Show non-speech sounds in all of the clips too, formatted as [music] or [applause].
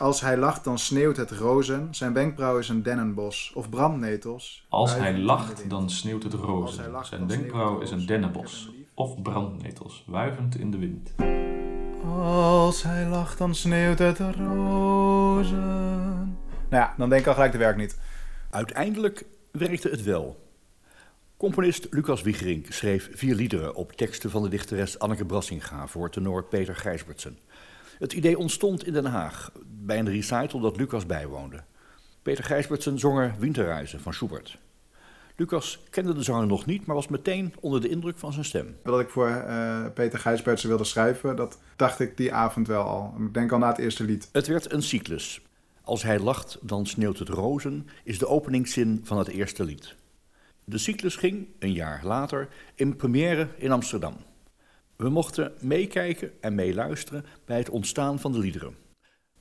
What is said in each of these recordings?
Als hij lacht, dan sneeuwt het rozen. Zijn wenkbrauw is een dennenbos. Of brandnetels. Als hij lacht, dan sneeuwt het rozen. lacht, Zijn wenkbrauw is een dennenbos. Of brandnetels, wuivend in de wind. Als hij lacht, dan sneeuwt het rozen. Nou ja, dan denk ik al gelijk, de werk niet. Uiteindelijk werkte het wel. Componist Lucas Wiegerink schreef vier liederen op teksten van de dichteres Anneke Brassinga voor tenor Peter Gijsbertsen. Het idee ontstond in Den Haag, bij een recital dat Lucas bijwoonde. Peter Gijsbertsen zong er Winterreizen van Schubert. Lucas kende de zanger nog niet, maar was meteen onder de indruk van zijn stem. Dat ik voor eh, Peter Gijsbertsen wilde schrijven, dat dacht ik die avond wel al. Ik denk al na het eerste lied. Het werd een cyclus. Als hij lacht, dan sneeuwt het rozen, is de openingszin van het eerste lied. De cyclus ging, een jaar later, in première in Amsterdam. We mochten meekijken en meeluisteren bij het ontstaan van de liederen.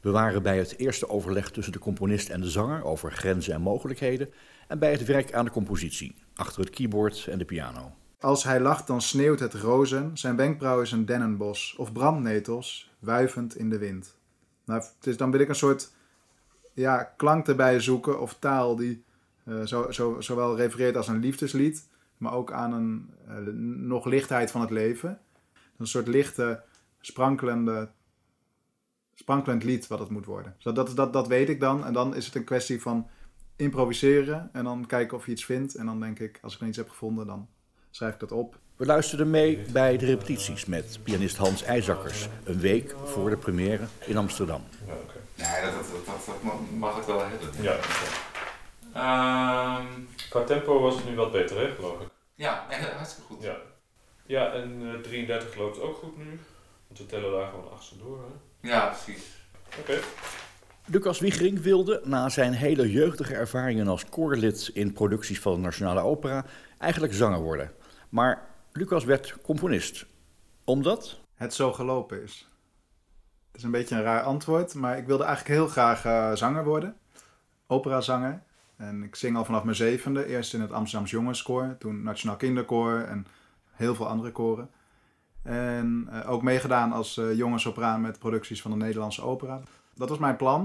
We waren bij het eerste overleg tussen de componist en de zanger over grenzen en mogelijkheden en bij het werk aan de compositie, achter het keyboard en de piano. Als hij lacht, dan sneeuwt het rozen. Zijn wenkbrauw is een dennenbos. Of brandnetels, wuivend in de wind. Nou, het is, dan wil ik een soort ja, klank erbij zoeken of taal die eh, zo, zo, zowel refereert als een liefdeslied, maar ook aan een eh, nog lichtheid van het leven. Een soort lichte, sprankelende, sprankelend lied wat het moet worden. Dus dat, dat, dat, dat weet ik dan. En dan is het een kwestie van improviseren en dan kijken of je iets vindt. En dan denk ik, als ik nog iets heb gevonden, dan schrijf ik dat op. We luisterden mee bij de repetities met pianist Hans IJzakkers, een week voor de première in Amsterdam. Nee, dat, dat, dat, dat, dat ma- mag het wel hebben. Ja. Ehm, Qua tempo was het nu wat beter, hè, geloof ik. ja, [laughs] hartstikke goed. Ja. Ja, en eh, 33 loopt ook goed nu. Want we tellen daar gewoon achtste door, hè. Ja, precies. Oké. Lucas Wiegerink wilde, na zijn hele jeugdige ervaringen als koorlid in producties van de Nationale Opera, eigenlijk zanger worden. Maar Lucas werd componist. Omdat? het zo gelopen is. Het is een beetje een raar antwoord, maar ik wilde eigenlijk heel graag eh, zanger worden. Operazanger. En ik zing al vanaf mijn zevende. Eerst in het Amsterdamse Jongenskoor, toen Nationaal Kinderkoor en heel veel andere koren. En eh, ook meegedaan als eh jongenssopraan met producties van de Nederlandse opera. Dat was mijn plan.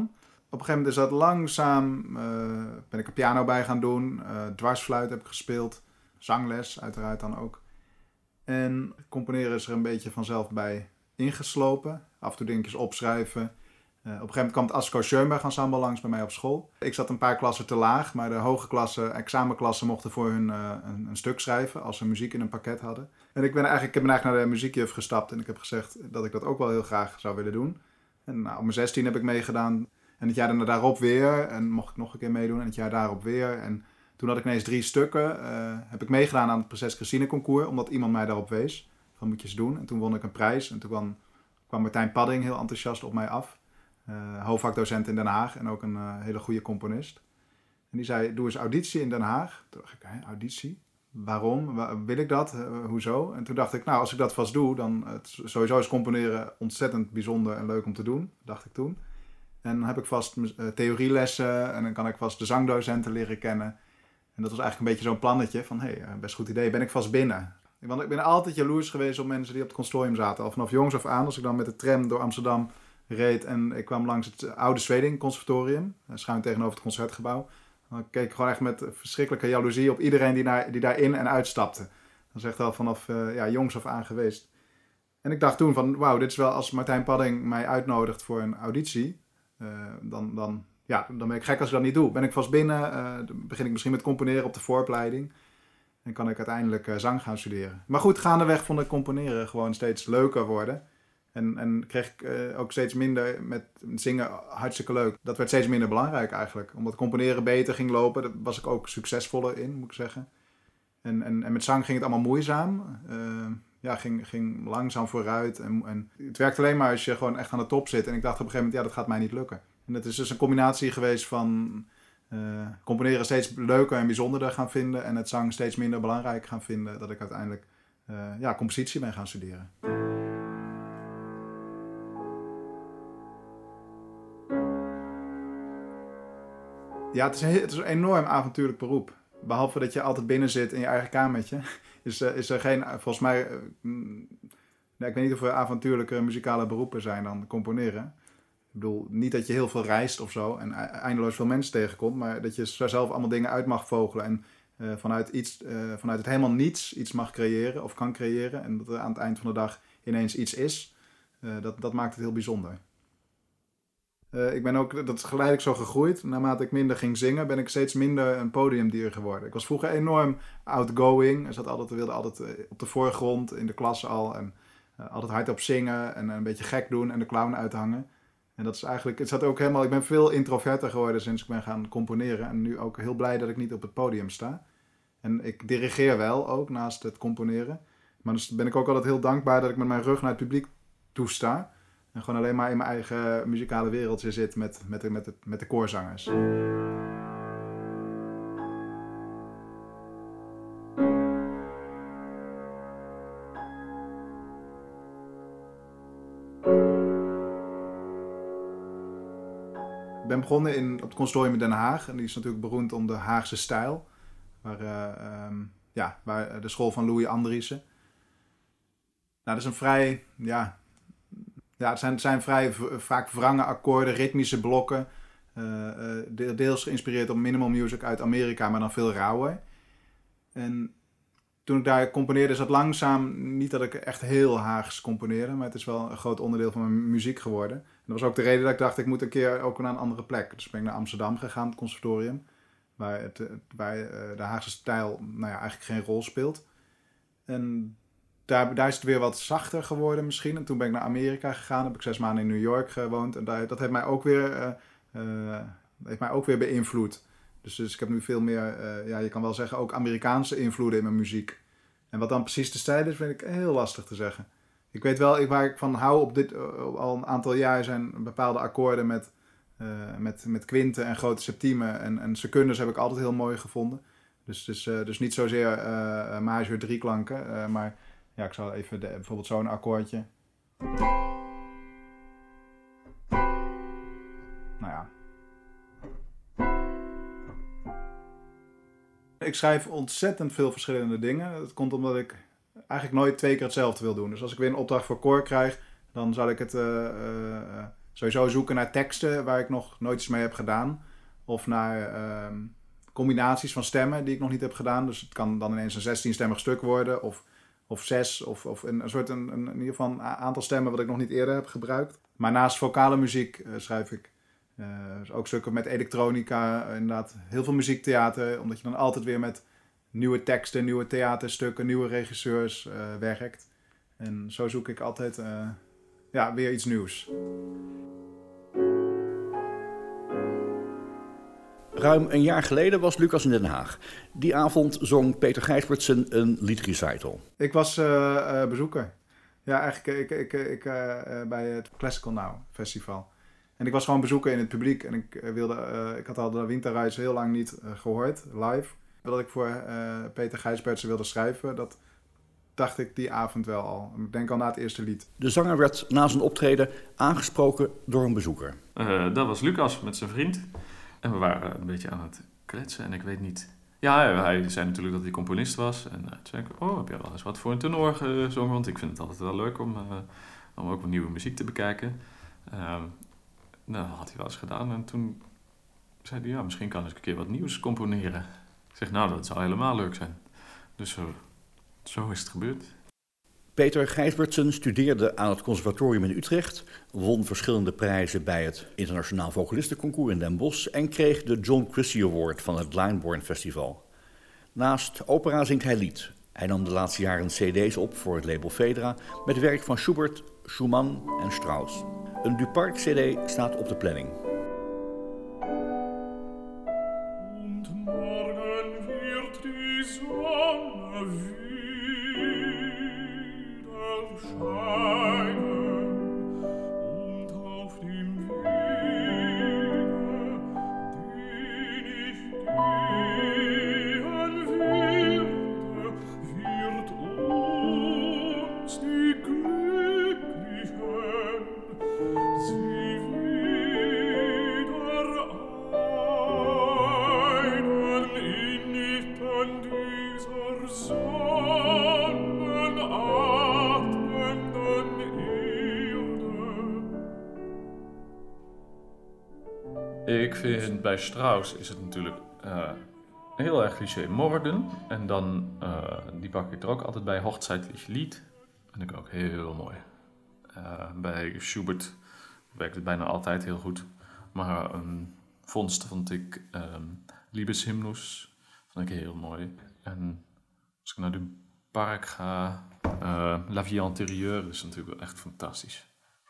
Op een gegeven moment is dat langzaam, eh, ben ik er piano bij gaan doen. dwarsfluit heb ik gespeeld. Zangles uiteraard dan ook. En componeren is er een beetje vanzelf bij ingeslopen. Af en toe dingetjes opschrijven. Eh, op een gegeven moment kwam het Asco Schoenberg ensemble langs bij mij op school. Ik zat een paar klassen te laag, maar de hoge klassen, examenklassen mochten voor hun eh, een, een stuk schrijven als ze muziek in een pakket hadden. En ik ben eigenlijk, ik ben eigenlijk naar de muziekjuf gestapt en ik heb gezegd dat ik dat ook wel heel graag zou willen doen. En nou, op mijn 16 heb ik meegedaan en het jaar daarop weer en mocht ik nog een keer meedoen en het jaar daarop weer. En toen had ik ineens drie stukken. eh, heb ik meegedaan aan het Prinses Christine concours, omdat iemand mij daarop wees. Van moet je eens doen. En toen won ik een prijs. En toen kwam, kwam Martijn Padding heel enthousiast op mij af. Eh, hoofdvakdocent in Den Haag en ook een eh, hele goede componist. En die zei, doe eens auditie in Den Haag. Toen dacht ik, hè, auditie? Waarom? Wa- wil ik dat? Eh, hoezo? En toen dacht ik, nou, als ik dat vast doe, dan sowieso is componeren ontzettend bijzonder en leuk om te doen, dacht ik toen. En dan heb ik vast theorielessen en dan kan ik vast de zangdocenten leren kennen. En dat was eigenlijk een beetje zo'n plannetje van, hé, hey, best goed idee, ben ik vast binnen. Want ik ben altijd jaloers geweest op mensen die op het consortium zaten. Al vanaf jongs af aan, als ik dan met de tram door Amsterdam reed en ik kwam langs het oude Zweding Conservatorium, schuin tegenover het concertgebouw. Dan keek ik gewoon echt met verschrikkelijke jaloezie op iedereen die, naar, die daar in en uitstapte. Dat is echt al vanaf eh, ja, jongs af aan geweest. En ik dacht toen van, wauw, dit is wel als Martijn Padding mij uitnodigt voor een auditie, eh, dan, dan, ja, dan ben ik gek als ik dat niet doe. Ben ik vast binnen, dan begin ik misschien met componeren op de vooropleiding. En kan ik uiteindelijk zang gaan studeren. Maar goed, gaandeweg vond ik componeren gewoon steeds leuker worden. En, en kreeg ik eh, ook steeds minder met zingen hartstikke leuk. Dat werd steeds minder belangrijk eigenlijk. Omdat componeren beter ging lopen, daar was ik ook succesvoller in, moet ik zeggen. En, en, en met zang ging het allemaal moeizaam. Eh, ja, ging, ging langzaam vooruit. En, en het werkt alleen maar als je gewoon echt aan de top zit. En ik dacht op een gegeven moment, ja, dat gaat mij niet lukken. En het is dus een combinatie geweest van eh, componeren steeds leuker en bijzonderder gaan vinden en het zang steeds minder belangrijk gaan vinden, dat ik uiteindelijk ja, compositie ben gaan studeren. Ja, het is, het is een enorm avontuurlijk beroep. Behalve dat je altijd binnen zit in je eigen kamertje, [laughs] is, er- is er geen, volgens mij, eh, mm, ik weet niet of er avontuurlijke muzikale beroepen zijn dan componeren. Ik bedoel, niet dat je heel veel reist of zo en eindeloos veel mensen tegenkomt, maar dat je zelf allemaal dingen uit mag vogelen en eh, vanuit, iets, eh, vanuit het helemaal niets iets mag creëren of kan creëren. En dat er aan het eind van de dag ineens iets is, eh, dat, dat maakt het heel bijzonder. Eh, ik ben ook, dat is geleidelijk zo gegroeid. Naarmate ik minder ging zingen, ben ik steeds minder een podiumdier geworden. Ik was vroeger enorm outgoing. Ik zat altijd, wilde altijd eh, op de voorgrond in de klas al. En eh, altijd hardop zingen en een beetje gek doen en de clown uithangen. En dat is eigenlijk, het zat ook helemaal, ik ben veel introverter geworden sinds ik ben gaan componeren. En nu ook heel blij dat ik niet op het podium sta. En ik dirigeer wel ook naast het componeren. Maar dus ben ik ook altijd heel dankbaar dat ik met mijn rug naar het publiek toesta. En gewoon alleen maar in mijn eigen muzikale wereldje zit met, met, de, met, de, met de koorzangers. Ik ben begonnen in, op het conservatorium in Den Haag. En die is natuurlijk beroemd om de Haagse stijl. Waar, eh, ehm, ja, waar de school van Louis Andriessen. Nou, dat is een vrij, ja, ja, het zijn, zijn vrij vaak wrange akkoorden, ritmische blokken. eh, eh, de- deels geïnspireerd op minimal music uit Amerika, maar dan veel rauwer. En toen ik daar componeerde, is dat langzaam, niet dat ik echt heel Haags componeerde, maar het is wel een groot onderdeel van mijn muziek geworden. En dat was ook de reden dat ik dacht, ik moet een keer ook naar een andere plek. Dus ben ik naar Amsterdam gegaan, het conservatorium, waar, het, waar eh, de Haagse stijl nou ja, eigenlijk geen rol speelt. En daar, daar is het weer wat zachter geworden misschien. En toen ben ik naar Amerika gegaan. Heb ik zes maanden in New York gewoond. En dat heeft mij ook weer, eh, eh, heeft mij ook weer beïnvloed. Dus, dus ik heb nu veel meer, eh, ja, je kan wel zeggen, ook Amerikaanse invloeden in mijn muziek. En wat dan precies de stijl is, vind ik heel lastig te zeggen. Ik weet wel, ik, waar ik van hou op dit, al een aantal jaar zijn bepaalde akkoorden met, met, met kwinten en grote septiemen. En, en secundes heb ik altijd heel mooi gevonden. Dus, dus, dus niet zozeer majeur drieklanken, maar ja, ik zal even de, bijvoorbeeld zo'n akkoordje. Nou ja. Ik schrijf ontzettend veel verschillende dingen. Dat komt omdat ik eigenlijk nooit twee keer hetzelfde wil doen. Dus als ik weer een opdracht voor koor krijg, dan zal ik het eh, eh, eh, sowieso zoeken naar teksten waar ik nog nooit iets mee heb gedaan. Of naar ehm, combinaties van stemmen die ik nog niet heb gedaan. Dus het kan dan ineens een 16-stemmig stuk worden. Of of zes, of, of een, een soort een, in ieder geval aantal stemmen wat ik nog niet eerder heb gebruikt. Maar naast vocale muziek eh, schrijf ik eh, dus ook stukken met elektronica, eh, inderdaad heel veel muziektheater, omdat je dan altijd weer met nieuwe teksten, nieuwe theaterstukken, nieuwe regisseurs werkt. En zo zoek ik altijd ja, weer iets nieuws. Ruim een jaar geleden was Lucas in Den Haag. Die avond zong Peter Gijsbertsen een liedrecital. Ik was eh, eh, bezoeker. Ja, eigenlijk ik, ik, ik, eh, eh, bij het Classical Now Festival. En ik was gewoon bezoeker in het publiek. En ik, eh, wilde, eh, ik had al de Winterreis heel lang niet eh, gehoord, live. Dat ik voor eh, Peter Gijsbertsen wilde schrijven, dat dacht ik die avond wel al. Ik denk al na het eerste lied. De zanger werd na zijn optreden aangesproken door een bezoeker. Eh, dat was Lucas met zijn vriend. En we waren een beetje aan het kletsen. En ik weet niet... Ja, hij zei natuurlijk dat hij componist was. En eh, toen zei ik, oh, heb jij wel eens wat voor een tenor gezongen? Want ik vind het altijd wel leuk om, eh, om ook wat nieuwe muziek te bekijken. Ehm, nou, had hij wel eens gedaan. En toen zei hij, ja, misschien kan ik een keer wat nieuws componeren. Ik zeg, nou, dat zou helemaal leuk zijn. Dus zo, zo is het gebeurd. Peter Gijsbertsen studeerde aan het conservatorium in Utrecht, won verschillende prijzen bij het Internationaal Vocalistenconcours in Den Bosch en kreeg de John Christie Award van het Limebourne Festival. Naast opera zingt hij lied. Hij nam de laatste jaren cd's op voor het label Fedra met werk van Schubert, Schumann en Strauss. Een Duparc-cd staat op de planning. Vind bij Strauss is het natuurlijk eh, heel erg cliché Morgen. En dan, eh, die pak ik er ook altijd bij, Hochzeitlich Lied. Vind ik ook heel mooi. Eh, bij Schubert werkt het bijna altijd heel goed. Maar een vondst vond ik um, Liebeshymnus. Vond ik heel mooi. En als ik naar de park ga, La Vie Antérieure is natuurlijk wel echt fantastisch.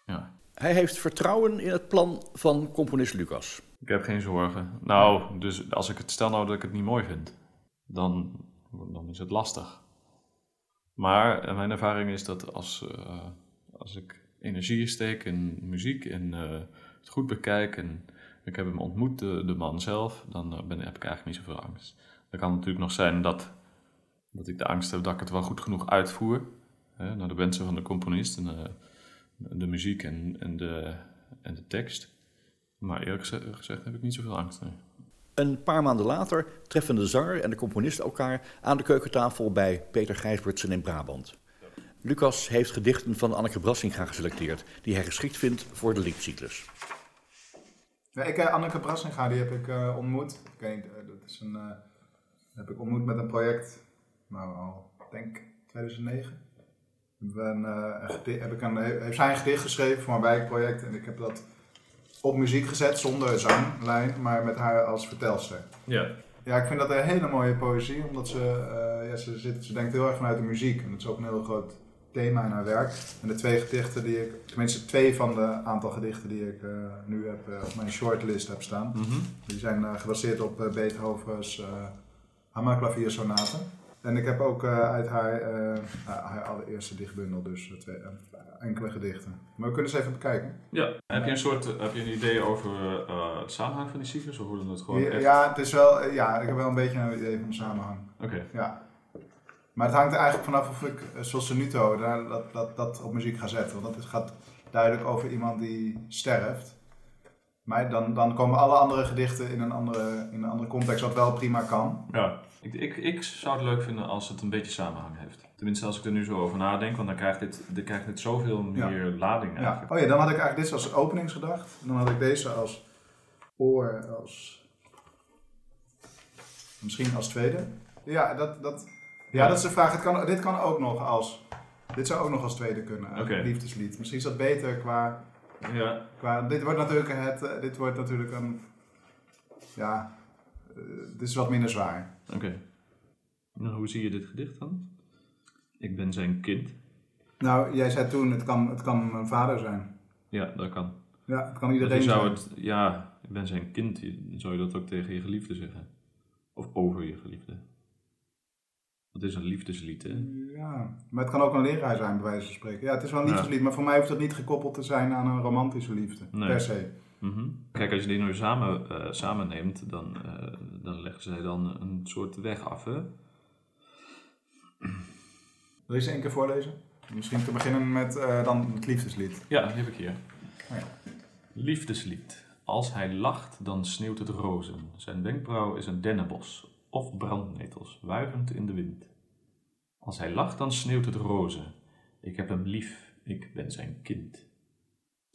Ja. Hij heeft vertrouwen in het plan van componist Lucas. Ik heb geen zorgen. Nou, dus als ik het stel nou dat ik het niet mooi vind, dan, dan is het lastig. Maar eh, mijn ervaring is dat als, uh, als ik energie steek in muziek en uh, het goed bekijk en ik heb hem ontmoet, de, de man zelf, dan ben, heb ik eigenlijk niet zoveel angst. Er kan natuurlijk nog zijn dat, dat ik de angst heb dat ik het wel goed genoeg uitvoer, hè, naar de wensen van de componist en de muziek en, en, de, en de tekst. Maar eerlijk gezegd heb ik niet zoveel angst. Nee. Een paar maanden later treffen de zanger en de componist elkaar aan de keukentafel bij Peter Gijsbertsen in Brabant. Lucas heeft gedichten van Anneke Brassinga geselecteerd, die hij geschikt vindt voor de liedcyclus. Ja, ik, Anneke Brassinga die heb ik uh, ontmoet. Ik weet niet, uh, dat is een, uh, heb ik ontmoet met een project, nou al, denk 2009. Ben, heb ik een, heeft zij een gedicht geschreven voor mijn wijkproject en ik heb dat op muziek gezet zonder zanglijn, maar met haar als vertelster. Ja. Ja, ik vind dat een hele mooie poëzie, omdat ze, uh, ja, ze, zit, ze denkt heel erg vanuit de muziek. En dat is ook een heel groot thema in haar werk. En de twee gedichten die ik, tenminste twee van de aantal gedichten die ik uh, nu heb, uh, op mijn shortlist heb staan, mm -hmm. die zijn gebaseerd op Beethoven's Sonate. En ik heb ook uh, uit haar, uh, haar allereerste dichtbundel, dus twee, uh, enkele gedichten. Maar we kunnen ze even bekijken. Ja, heb je een soort heb je een idee over het samenhang van die cyclus? Of hoe het gewoon ja, echt? ja, het is wel, ja, ik heb wel een beetje een idee van de samenhang. Oké. Okay. Ja. Maar het hangt er eigenlijk vanaf of ik, zoals Nuto, dat, dat, dat op muziek ga zetten. Want dat gaat duidelijk over iemand die sterft. Maar dan, dan komen alle andere gedichten in een andere, in een andere context, wat wel prima kan. Ja. Ik, ik, ik zou het leuk vinden als het een beetje samenhang heeft. Tenminste, als ik er nu zo over nadenk, want dan krijgt dit, dan krijgt dit zoveel meer ja. lading eigenlijk. Ja. Oh ja, dan had ik eigenlijk dit als openingsgedacht. En dan had ik deze als oor, als... Misschien als tweede. Ja, dat, dat, ja, dat is de vraag. Het kan, dit kan ook nog als... Dit zou ook nog als tweede kunnen, okay. liefdeslied. Misschien is dat beter qua... Ja. qua dit wordt natuurlijk het... Dit wordt natuurlijk een... Ja, uh, dit is wat minder zwaar. Oké. Okay. Nou, hoe zie je dit gedicht dan? Ik ben zijn kind. Nou, jij zei toen, het kan, het kan mijn vader zijn. Ja, dat kan. Ja, het kan iedereen zou zijn. Het, ja, ik ben zijn kind. Zou je dat ook tegen je geliefde zeggen? Of over je geliefde? Het is een liefdeslied, hè? Ja, maar het kan ook een leraar zijn, bij wijze van spreken. Ja, het is wel een liefdeslied, ja. maar voor mij hoeft het niet gekoppeld te zijn aan een romantische liefde. Nee. Per se. Mm -hmm. Kijk, als je die nu samen, uh, samen neemt, dan, uh, dan leggen zij dan een soort weg af, hè? Wil je ze één keer voorlezen? Misschien te beginnen met uh, dan het liefdeslied. Ja, die heb ik hier. Oh, ja. Liefdeslied. Als hij lacht, dan sneeuwt het rozen. Zijn wenkbrauw is een dennenbos of brandnetels, wuivend in de wind. Als hij lacht, dan sneeuwt het rozen. Ik heb hem lief, ik ben zijn kind.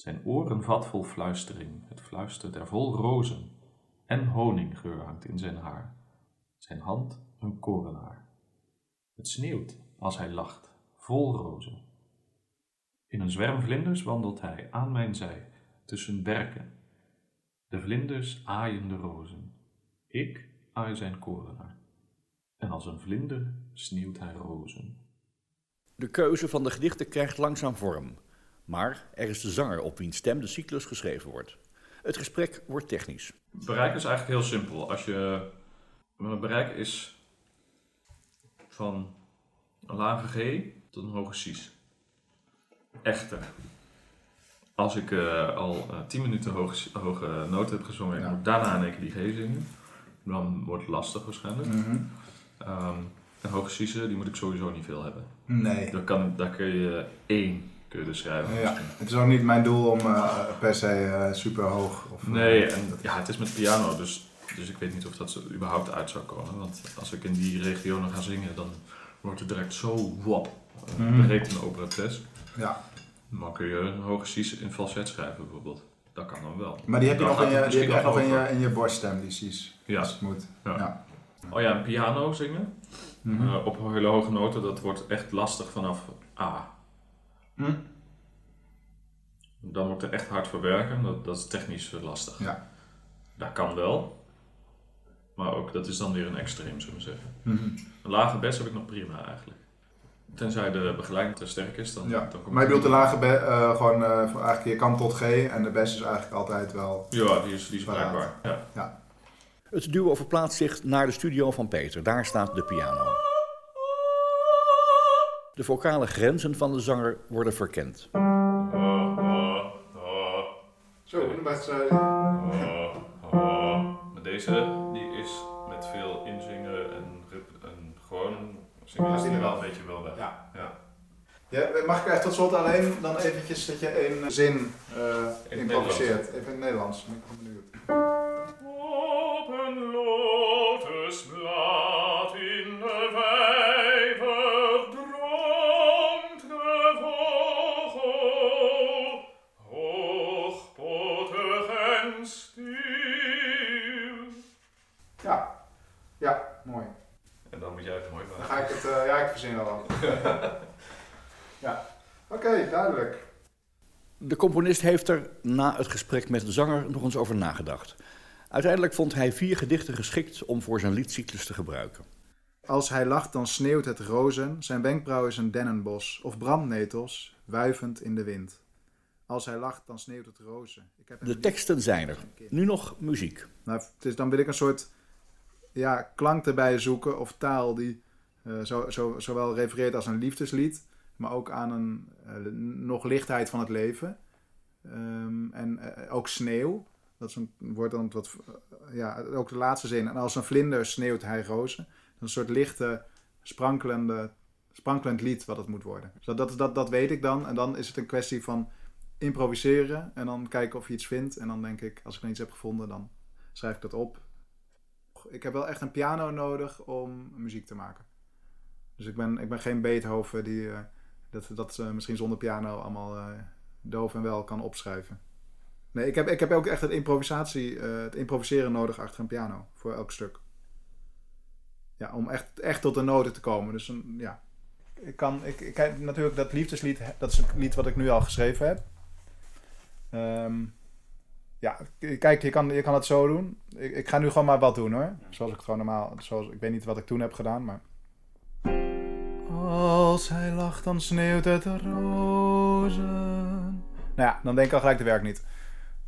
Zijn oor een vat vol fluistering, het fluistert er vol rozen. En honinggeur hangt in zijn haar. Zijn hand een korenaar. Het sneeuwt als hij lacht, vol rozen. In een zwerm vlinders wandelt hij aan mijn zij, tussen berken. De vlinders aaien de rozen. Ik aai zijn korenaar. En als een vlinder sneeuwt hij rozen. De keuze van de gedichten krijgt langzaam vorm. Maar er is de zanger op wiens stem de cyclus geschreven wordt. Het gesprek wordt technisch. Bereik is eigenlijk heel simpel. Als je, bereik is van een lage G tot een hoge Cis. Echter, als ik uh, al uh, 10 minuten hoge, hoge noten heb gezongen en ja. moet daarna in één keer die G zingen, dan wordt het lastig waarschijnlijk. Mm -hmm. um, en hoge C'en, die moet ik sowieso niet veel hebben. Nee. Daar, kan, daar kun je één kun je dus schrijven. Ja, het is ook niet mijn doel om uh, per se uh, super hoog. Of, nee, en ja, het is met piano, dus, dus ik weet niet of dat er überhaupt uit zou komen. Want als ik in die regionen ga zingen, dan wordt het direct zo wap. Mhm. breekt een operates. Ja. Maar kun je een hoge Cis in falset schrijven bijvoorbeeld. Dat kan dan wel. Maar die heb je Dan nog, in je, die heb je nog in je, in je borststem, die Cs. Ja. Als het moet. Ja. Ja. Oh ja, een piano zingen. Eh, op hele hoge noten, dat wordt echt lastig vanaf A. Hm. Dan wordt er echt hard voor werken, dat, dat is technisch lastig. Ja. Dat kan wel. Maar ook, dat is dan weer een extreem, zullen we zeggen. Mhm. Een lage best heb ik nog prima eigenlijk. Tenzij de begeleiding te sterk is, dan, Ja. dan komt Maar je bedoelt de lage eh, gewoon eh, voor eigenlijk je kan tot G en de best is eigenlijk altijd wel. Ja, die is, die is Paraat. bruikbaar. Ja. Het duo verplaatst zich naar de studio van Peter. Daar staat de piano. De vocale grenzen van de zanger worden verkend. Zo, best. Maar deze, die is met veel inzingen en, rip- en gewoon zingen, is die wel een beetje wel weg. Ja. ja. Ja, mag ik echt tot slot alleen dan eventjes dat je een zin eh het improviseert? Even in het Nederlands. ben ik benieuwd. [laughs] ja. Oké, duidelijk. De componist heeft er na het gesprek met de zanger nog eens over nagedacht. Uiteindelijk vond hij vier gedichten geschikt om voor zijn liedcyclus te gebruiken. Als hij lacht, dan sneeuwt het rozen. Zijn wenkbrauw is een dennenbos. Of brandnetels, wuivend in de wind. Als hij lacht, dan sneeuwt het rozen. Ik heb De teksten zijn er. Nu nog muziek. Nou, het is, dan wil ik een soort ja, klank erbij zoeken of taal die eh, zo, zo, zowel refereert als een liefdeslied, maar ook aan een eh, nog lichtheid van het leven. Ehm, en eh, ook sneeuw. Dat is een woord dan wat, ja, ook de laatste zin. En als een vlinder sneeuwt hij rozen. Een soort lichte, sprankelende, sprankelend lied wat het moet worden. Dus dat, dat, dat, dat weet ik dan. En dan is het een kwestie van improviseren en dan kijken of je iets vindt. En dan denk ik, als ik dan iets heb gevonden, dan schrijf ik dat op. Ik heb wel echt een piano nodig om muziek te maken. Dus ik ben, ik ben geen Beethoven die eh, dat, dat eh, misschien zonder piano allemaal eh, doof en wel kan opschrijven. Nee, ik heb, ik heb ook echt het, improvisatie, het improviseren nodig achter een piano voor elk stuk. Ja, om echt, echt tot de noten te komen. Dus een, ja, ik kan, ik, ik heb natuurlijk dat liefdeslied, dat is een lied wat ik nu al geschreven heb. Ehm, ja, kijk, je kan, je kan het zo doen. Ik, ik ga nu gewoon maar wat doen hoor. Zoals ik het gewoon normaal, zoals, ik weet niet wat ik toen heb gedaan, maar... Als hij lacht, dan sneeuwt het rozen. Nou ja, dan denk ik al gelijk, dat werkt niet.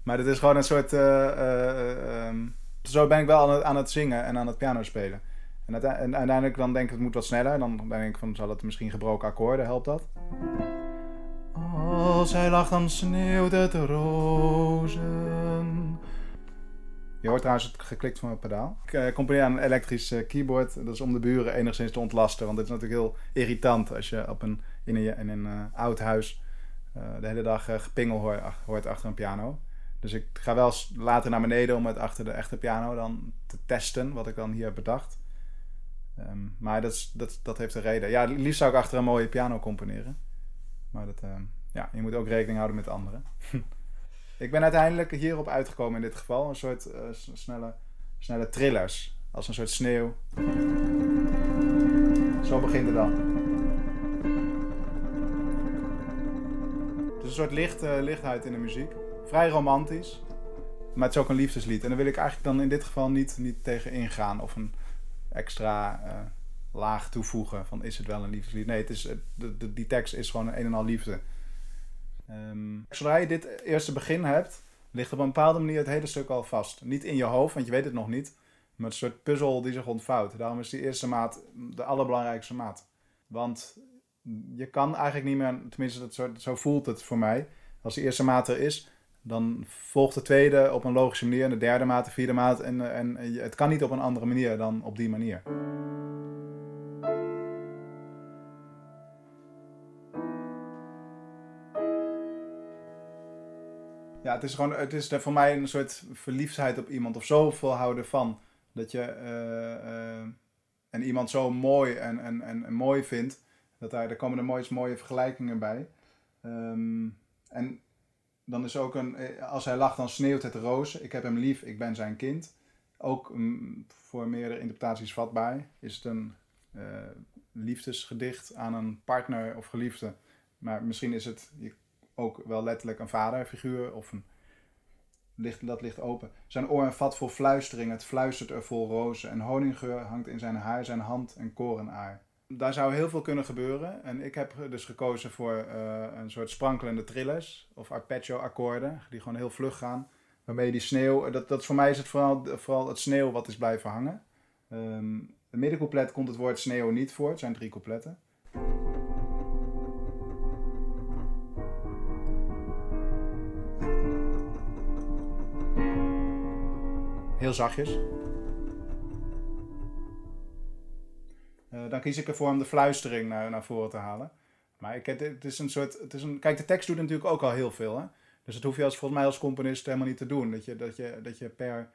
Maar dit is gewoon een soort... eh, eh, ehm, zo ben ik wel aan het, aan het zingen en aan het piano spelen. En uiteindelijk dan denk ik, het moet wat sneller. Dan denk ik van, zal het misschien gebroken akkoorden, helpt dat? Als hij lacht, dan sneeuwt het rozen. Je hoort trouwens het geklikt van mijn pedaal. Ik eh, componeer aan een elektrisch eh, keyboard. Dat is om de buren enigszins te ontlasten. Want het is natuurlijk heel irritant als je op een, in een, een eh, oud huis de hele dag gepingel hoort, hoort achter een piano. Dus ik ga wel later naar beneden om het achter de echte piano dan te testen. Wat ik dan hier heb bedacht. Ehm, maar dat, is, dat, dat heeft een reden. Ja, liefst zou ik achter een mooie piano componeren. Maar dat, ja, je moet ook rekening houden met anderen. [laughs] ik ben uiteindelijk hierop uitgekomen in dit geval. Een soort eh, snelle, snelle trillers. Als een soort sneeuw. Zo begint het dan. Het is een soort licht, eh, lichtheid in de muziek. Vrij romantisch. Maar het is ook een liefdeslied. En daar wil ik eigenlijk dan in dit geval niet, niet tegen ingaan. Of een extra eh, laag toevoegen van is het wel een liefdeslied. Nee, het is, de, de- die tekst is gewoon een en al liefde. Ehm, zodra je dit eerste begin hebt, ligt op een bepaalde manier het hele stuk al vast. Niet in je hoofd, want je weet het nog niet. Maar een soort puzzel die zich ontvouwt. Daarom is die eerste maat de allerbelangrijkste maat. Want je kan eigenlijk niet meer, tenminste dat zo, voelt het voor mij. Als die eerste maat er is, dan volgt de tweede op een logische manier. De derde maat, de vierde maat. En, en, het kan niet op een andere manier dan op die manier. Het is gewoon, het is voor mij een soort verliefdheid op iemand of zoveel houden van. Dat je eh, en iemand zo mooi en, en, en, mooi vindt. Dat daar, komen er mooie, mooie vergelijkingen bij. Ehm, en dan is ook een, eh, als hij lacht, dan sneeuwt het rozen. Ik heb hem lief, ik ben zijn kind. Ook mm, voor meerdere interpretaties vatbaar. Is het een liefdesgedicht aan een partner of geliefde. Maar misschien is het ook wel letterlijk een vaderfiguur of een dat ligt open. Zijn oor een vat vol fluistering, het fluistert er vol rozen. En honinggeur hangt in zijn haar, zijn hand en korenaar. Daar zou heel veel kunnen gebeuren. En ik heb dus gekozen voor eh, een soort sprankelende trillers of arpeggio-akkoorden, die gewoon heel vlug gaan. Waarmee die sneeuw, dat, dat voor mij is het vooral, vooral het sneeuw wat is blijven hangen. Um, het middencouplet komt het woord sneeuw niet voor, het zijn drie coupletten. Heel zachtjes. Uh, dan kies ik ervoor om de fluistering naar, naar voren te halen. Maar ik, het, is een soort. Het is een, kijk, de tekst doet natuurlijk ook al heel veel. Hè? Dus dat hoef je als, volgens mij als componist helemaal niet te doen. Dat je, dat je, dat je per,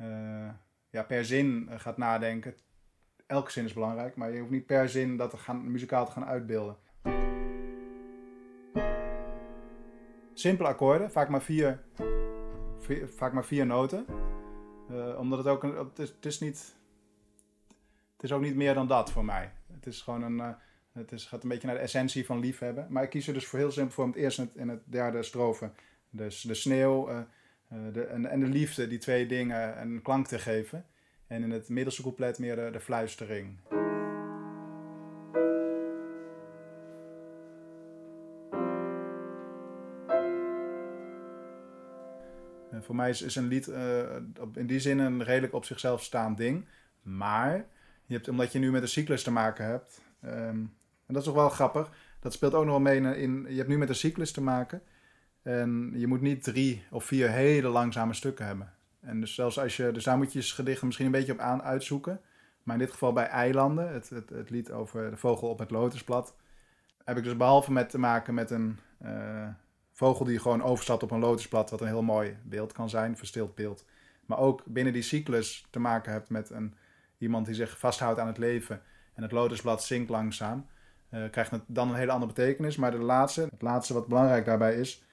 uh, ja, per zin gaat nadenken. Elke zin is belangrijk, maar je hoeft niet per zin dat te gaan, muzikaal te gaan uitbeelden. Simpele akkoorden, vaak maar vier vaak maar vier noten. Uh, omdat het ook een. Het is, het is, niet. Het is ook niet meer dan dat voor mij. Het is gewoon een. Uh, het is, gaat een beetje naar de essentie van liefhebben. Maar ik kies er dus voor heel simpel voor het eerste en het derde strofe. Dus de sneeuw uh, de, en, en, de liefde, die twee dingen een klank te geven. En in het middelste couplet meer de, de fluistering. Voor mij is, is een lied uh, in die zin een redelijk op zichzelf staand ding. Maar je hebt, omdat je nu met een cyclus te maken hebt, um, en dat is toch wel grappig, dat speelt ook nog wel mee in, je hebt nu met een cyclus te maken. En je moet niet drie of vier hele langzame stukken hebben. En dus zelfs als je, dus daar moet je gedichten misschien een beetje op aan uitzoeken. Maar in dit geval bij Eilanden, het, het, het lied over de vogel op het lotusblad, heb ik dus behalve met te maken met een, uh, vogel die gewoon overstapt op een lotusblad, wat een heel mooi beeld kan zijn, verstild beeld. Maar ook binnen die cyclus te maken hebt met een, iemand die zich vasthoudt aan het leven en het lotusblad zinkt langzaam, uh, krijgt het dan een hele andere betekenis. Maar de laatste, het laatste wat belangrijk daarbij is,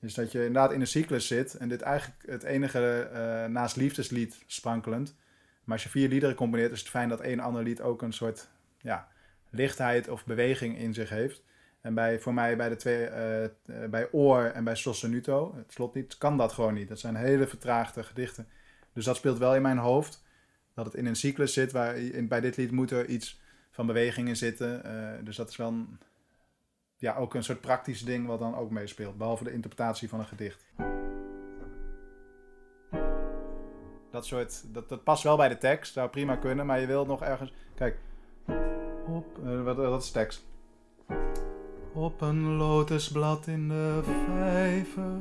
is dat je inderdaad in een cyclus zit en dit eigenlijk het enige uh, naast liefdeslied sprankelend. Maar als je vier liederen combineert, is het fijn dat een ander lied ook een soort ja, lichtheid of beweging in zich heeft. En bij, voor mij bij de twee, uh, bij Oor en bij Sossenuto, het slotlied, kan dat gewoon niet. Dat zijn hele vertraagde gedichten. Dus dat speelt wel in mijn hoofd. Dat het in een cyclus zit, waar in, bij dit lied moet er iets van beweging in zitten. Uh, dus dat is wel ja, ook een soort praktisch ding wat dan ook meespeelt. Behalve de interpretatie van een gedicht. Dat soort, dat, dat past wel bij de tekst, zou prima kunnen, maar je wilt nog ergens... Kijk, op, wat, wat is tekst? Op een lotusblad in de vijver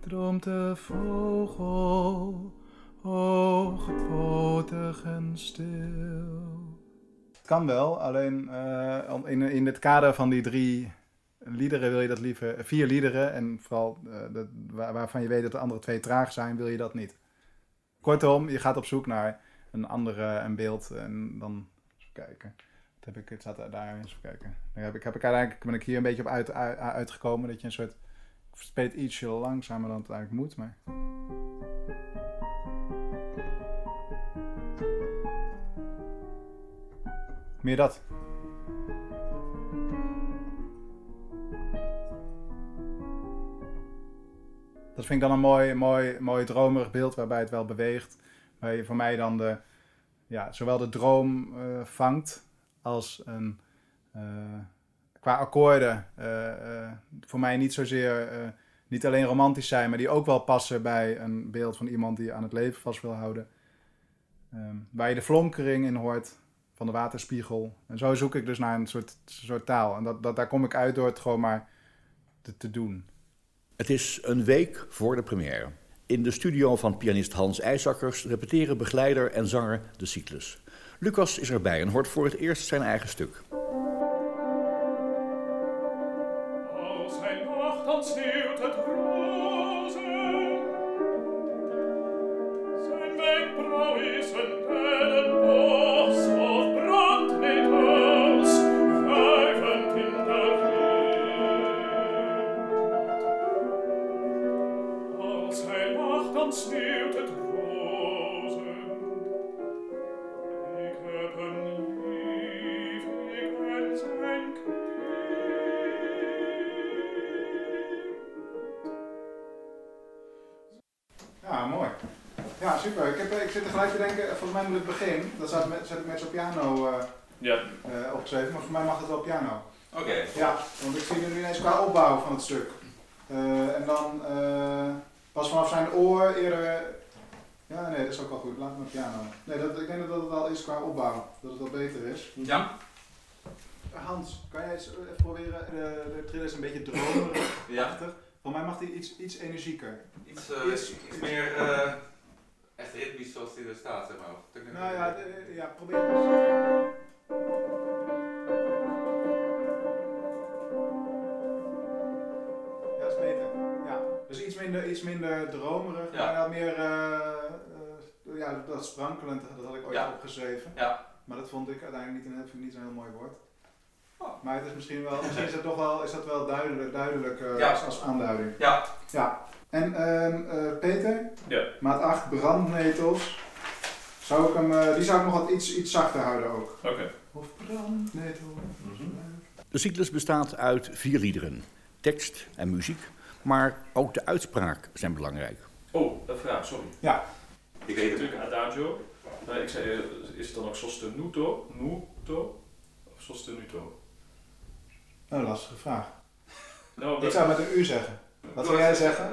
droomt de vogel, hoogpotig en stil. Het kan wel, alleen uh, in, in het kader van die drie liederen wil je dat liever, vier liederen, en vooral uh, dat, waar, waarvan je weet dat de andere twee traag zijn, wil je dat niet. Kortom, je gaat op zoek naar een andere een beeld en dan kijken heb ik, het zat daar eens kijken. Ik, heb ik uiteindelijk ben ik hier een beetje op uit, uit, uitgekomen dat je een soort speelt ietsje langzamer dan het eigenlijk moet, maar. Meer dat. Dat vind ik dan een mooi, mooi, mooi dromerig beeld waarbij het wel beweegt. Waar je voor mij dan de, ja, zowel de droom uh, vangt als een, uh, qua akkoorden uh, voor mij niet zozeer, niet alleen romantisch zijn, maar die ook wel passen bij een beeld van iemand die aan het leven vast wil houden. Um, waar je de flonkering in hoort van de waterspiegel. En zo zoek ik dus naar een soort, soort taal. En dat, dat, daar kom ik uit door het gewoon maar te, te doen. Het is een week voor de première. In de studio van pianist Hans IJsakkers repeteren begeleider en zanger de cyclus. Lucas is erbij en hoort voor het eerst zijn eigen stuk. Mij moet het begin. Zet, met, zet ik met zo'n piano eh, Ja, eh, opgeschreven, maar voor mij mag het wel piano. Oké. Ja, want ik zie nu ineens qua opbouw van het stuk. Eh, en dan eh, pas vanaf zijn oor eerder. Ja, nee, dat is ook wel goed. Laat maar piano. Nee, dat, ik denk dat het wel is qua opbouw. Dat het wel beter is. Ja. Hans, kan jij eens even proberen? De, de triller is een beetje dromerig. Ja. Voor mij mag hij iets, iets energieker. Iets, eh, iets, iets meer eh, echt ritmisch zoals die er staat, zeg maar. Of- Nou ja, de- ja probeer het eens. Ja, dat is beter. Ja. Dus iets minder, iets minder dromerig, Ja. maar meer, eh, eh, ja, dat sprankelend, dat had ik ooit Ja. opgeschreven. Ja. Maar dat vond ik uiteindelijk niet, een, niet zo'n heel mooi woord. Oh. Maar het is misschien wel, misschien is het toch wel, is dat wel duidelijk, duidelijk eh, als, als aanduiding. Ja. Ja. En ehm, eh, Peter, Ja. maat 8 brandnetels. Zou ik hem, eh, die zou ik nog wat iets, iets zachter houden ook. oké. Of brandnetel. De cyclus bestaat uit vier liederen, tekst en muziek, maar ook de uitspraak zijn belangrijk. Oh, een vraag, sorry. Ik weet het. Natuurlijk adagio. Eh, ik zei, eh, is het dan ook sostenuto? Nuto? Of sostenuto? Oh, lastige vraag. Nou, Ik zou met een U zeggen. Wat zou jij zeggen?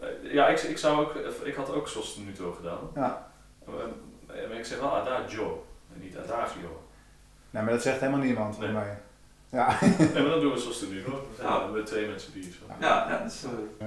Eh, ja, ik, ik, zou ook, ik had ook sostenuto gedaan. Ja. Maar ik zeg wel adagio en niet adagio. Nee, maar dat zegt helemaal niemand Nee. mij. Ja. Nee, maar dan doen we sostenuto. We zijn Ja. met twee mensen die zo. Ja, ja, dat is... eh,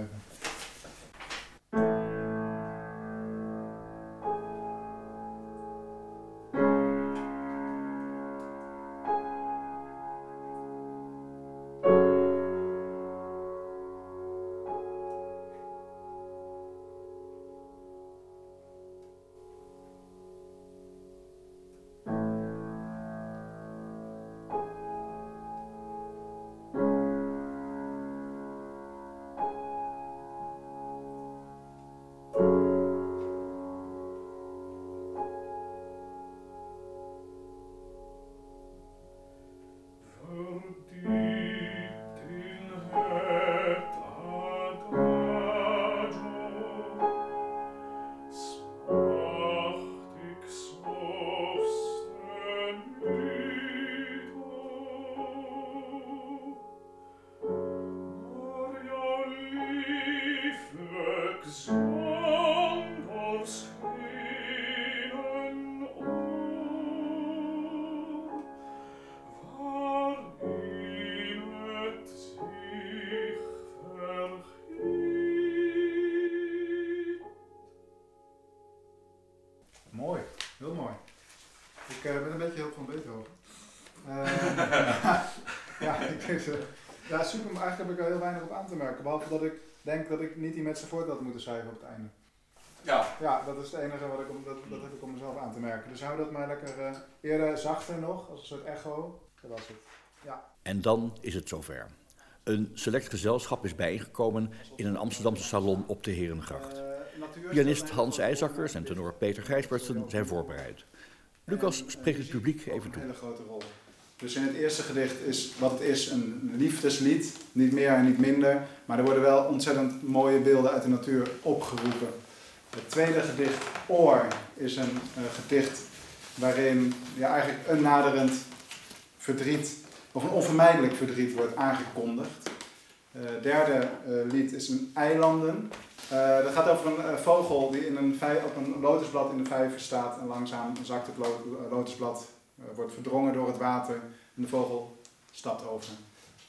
merken. Behalve dat ik denk dat ik niet die met z'n voort had moeten schrijven op het einde. Ja. Ja, dat is het enige wat ik om, dat, dat heb ik om mezelf aan te merken. Dus hou dat maar lekker eh, eerder zachter nog, als een soort echo. Dat was het. En dan is het zover. Een select gezelschap is bijeengekomen in een Amsterdamse salon op de Herengracht. Eh, Pianist Hans IJzakkers en tenor Peter Gijsbertsen zijn voorbereid. Lucas spreekt het publiek even Een toe. hele grote rol. Dus in het eerste gedicht is wat het is een liefdeslied. Niet meer en niet minder. Maar er worden wel ontzettend mooie beelden uit de natuur opgeroepen. Het tweede gedicht, Oor, is een eh, gedicht waarin ja, eigenlijk een naderend verdriet, of een onvermijdelijk verdriet wordt aangekondigd. Eh, Het derde eh, lied is een Eilanden. Dat gaat over een vogel die in een op een lotusblad in de vijver staat en langzaam zakt het lo- lotusblad, wordt verdrongen door het water en de vogel stapt over.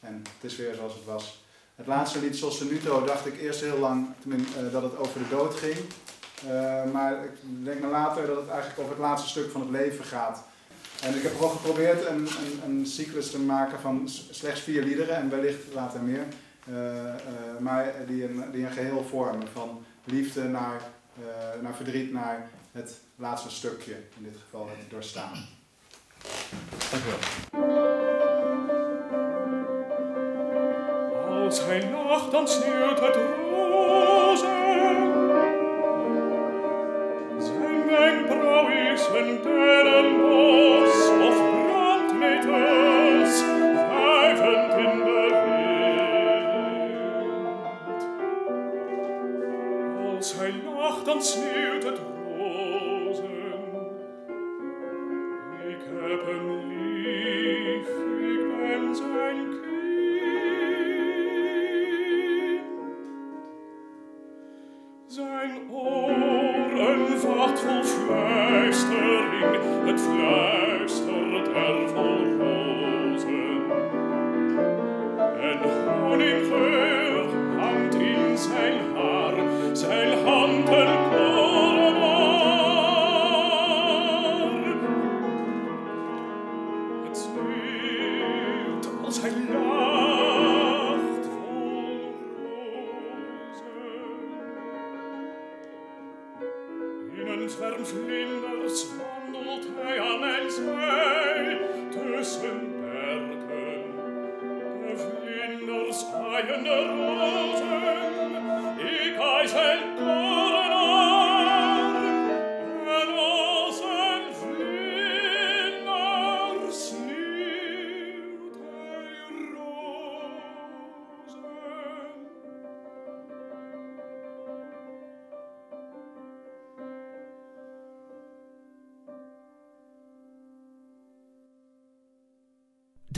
En het is weer zoals het was. Het laatste lied, Sostenuto, dacht ik eerst heel lang eh, dat het over de dood ging. Eh, maar ik denk maar later dat het eigenlijk over het laatste stuk van het leven gaat. En ik heb gewoon geprobeerd een, een, een cyclus te maken van slechts vier liederen en wellicht later meer. Eh, eh, maar die een, die een geheel vormen van liefde naar, eh, naar verdriet naar het laatste stukje, in dit geval het doorstaan. Dank u wel. Als hij lacht, dan sneeuwt het rozen. Zeit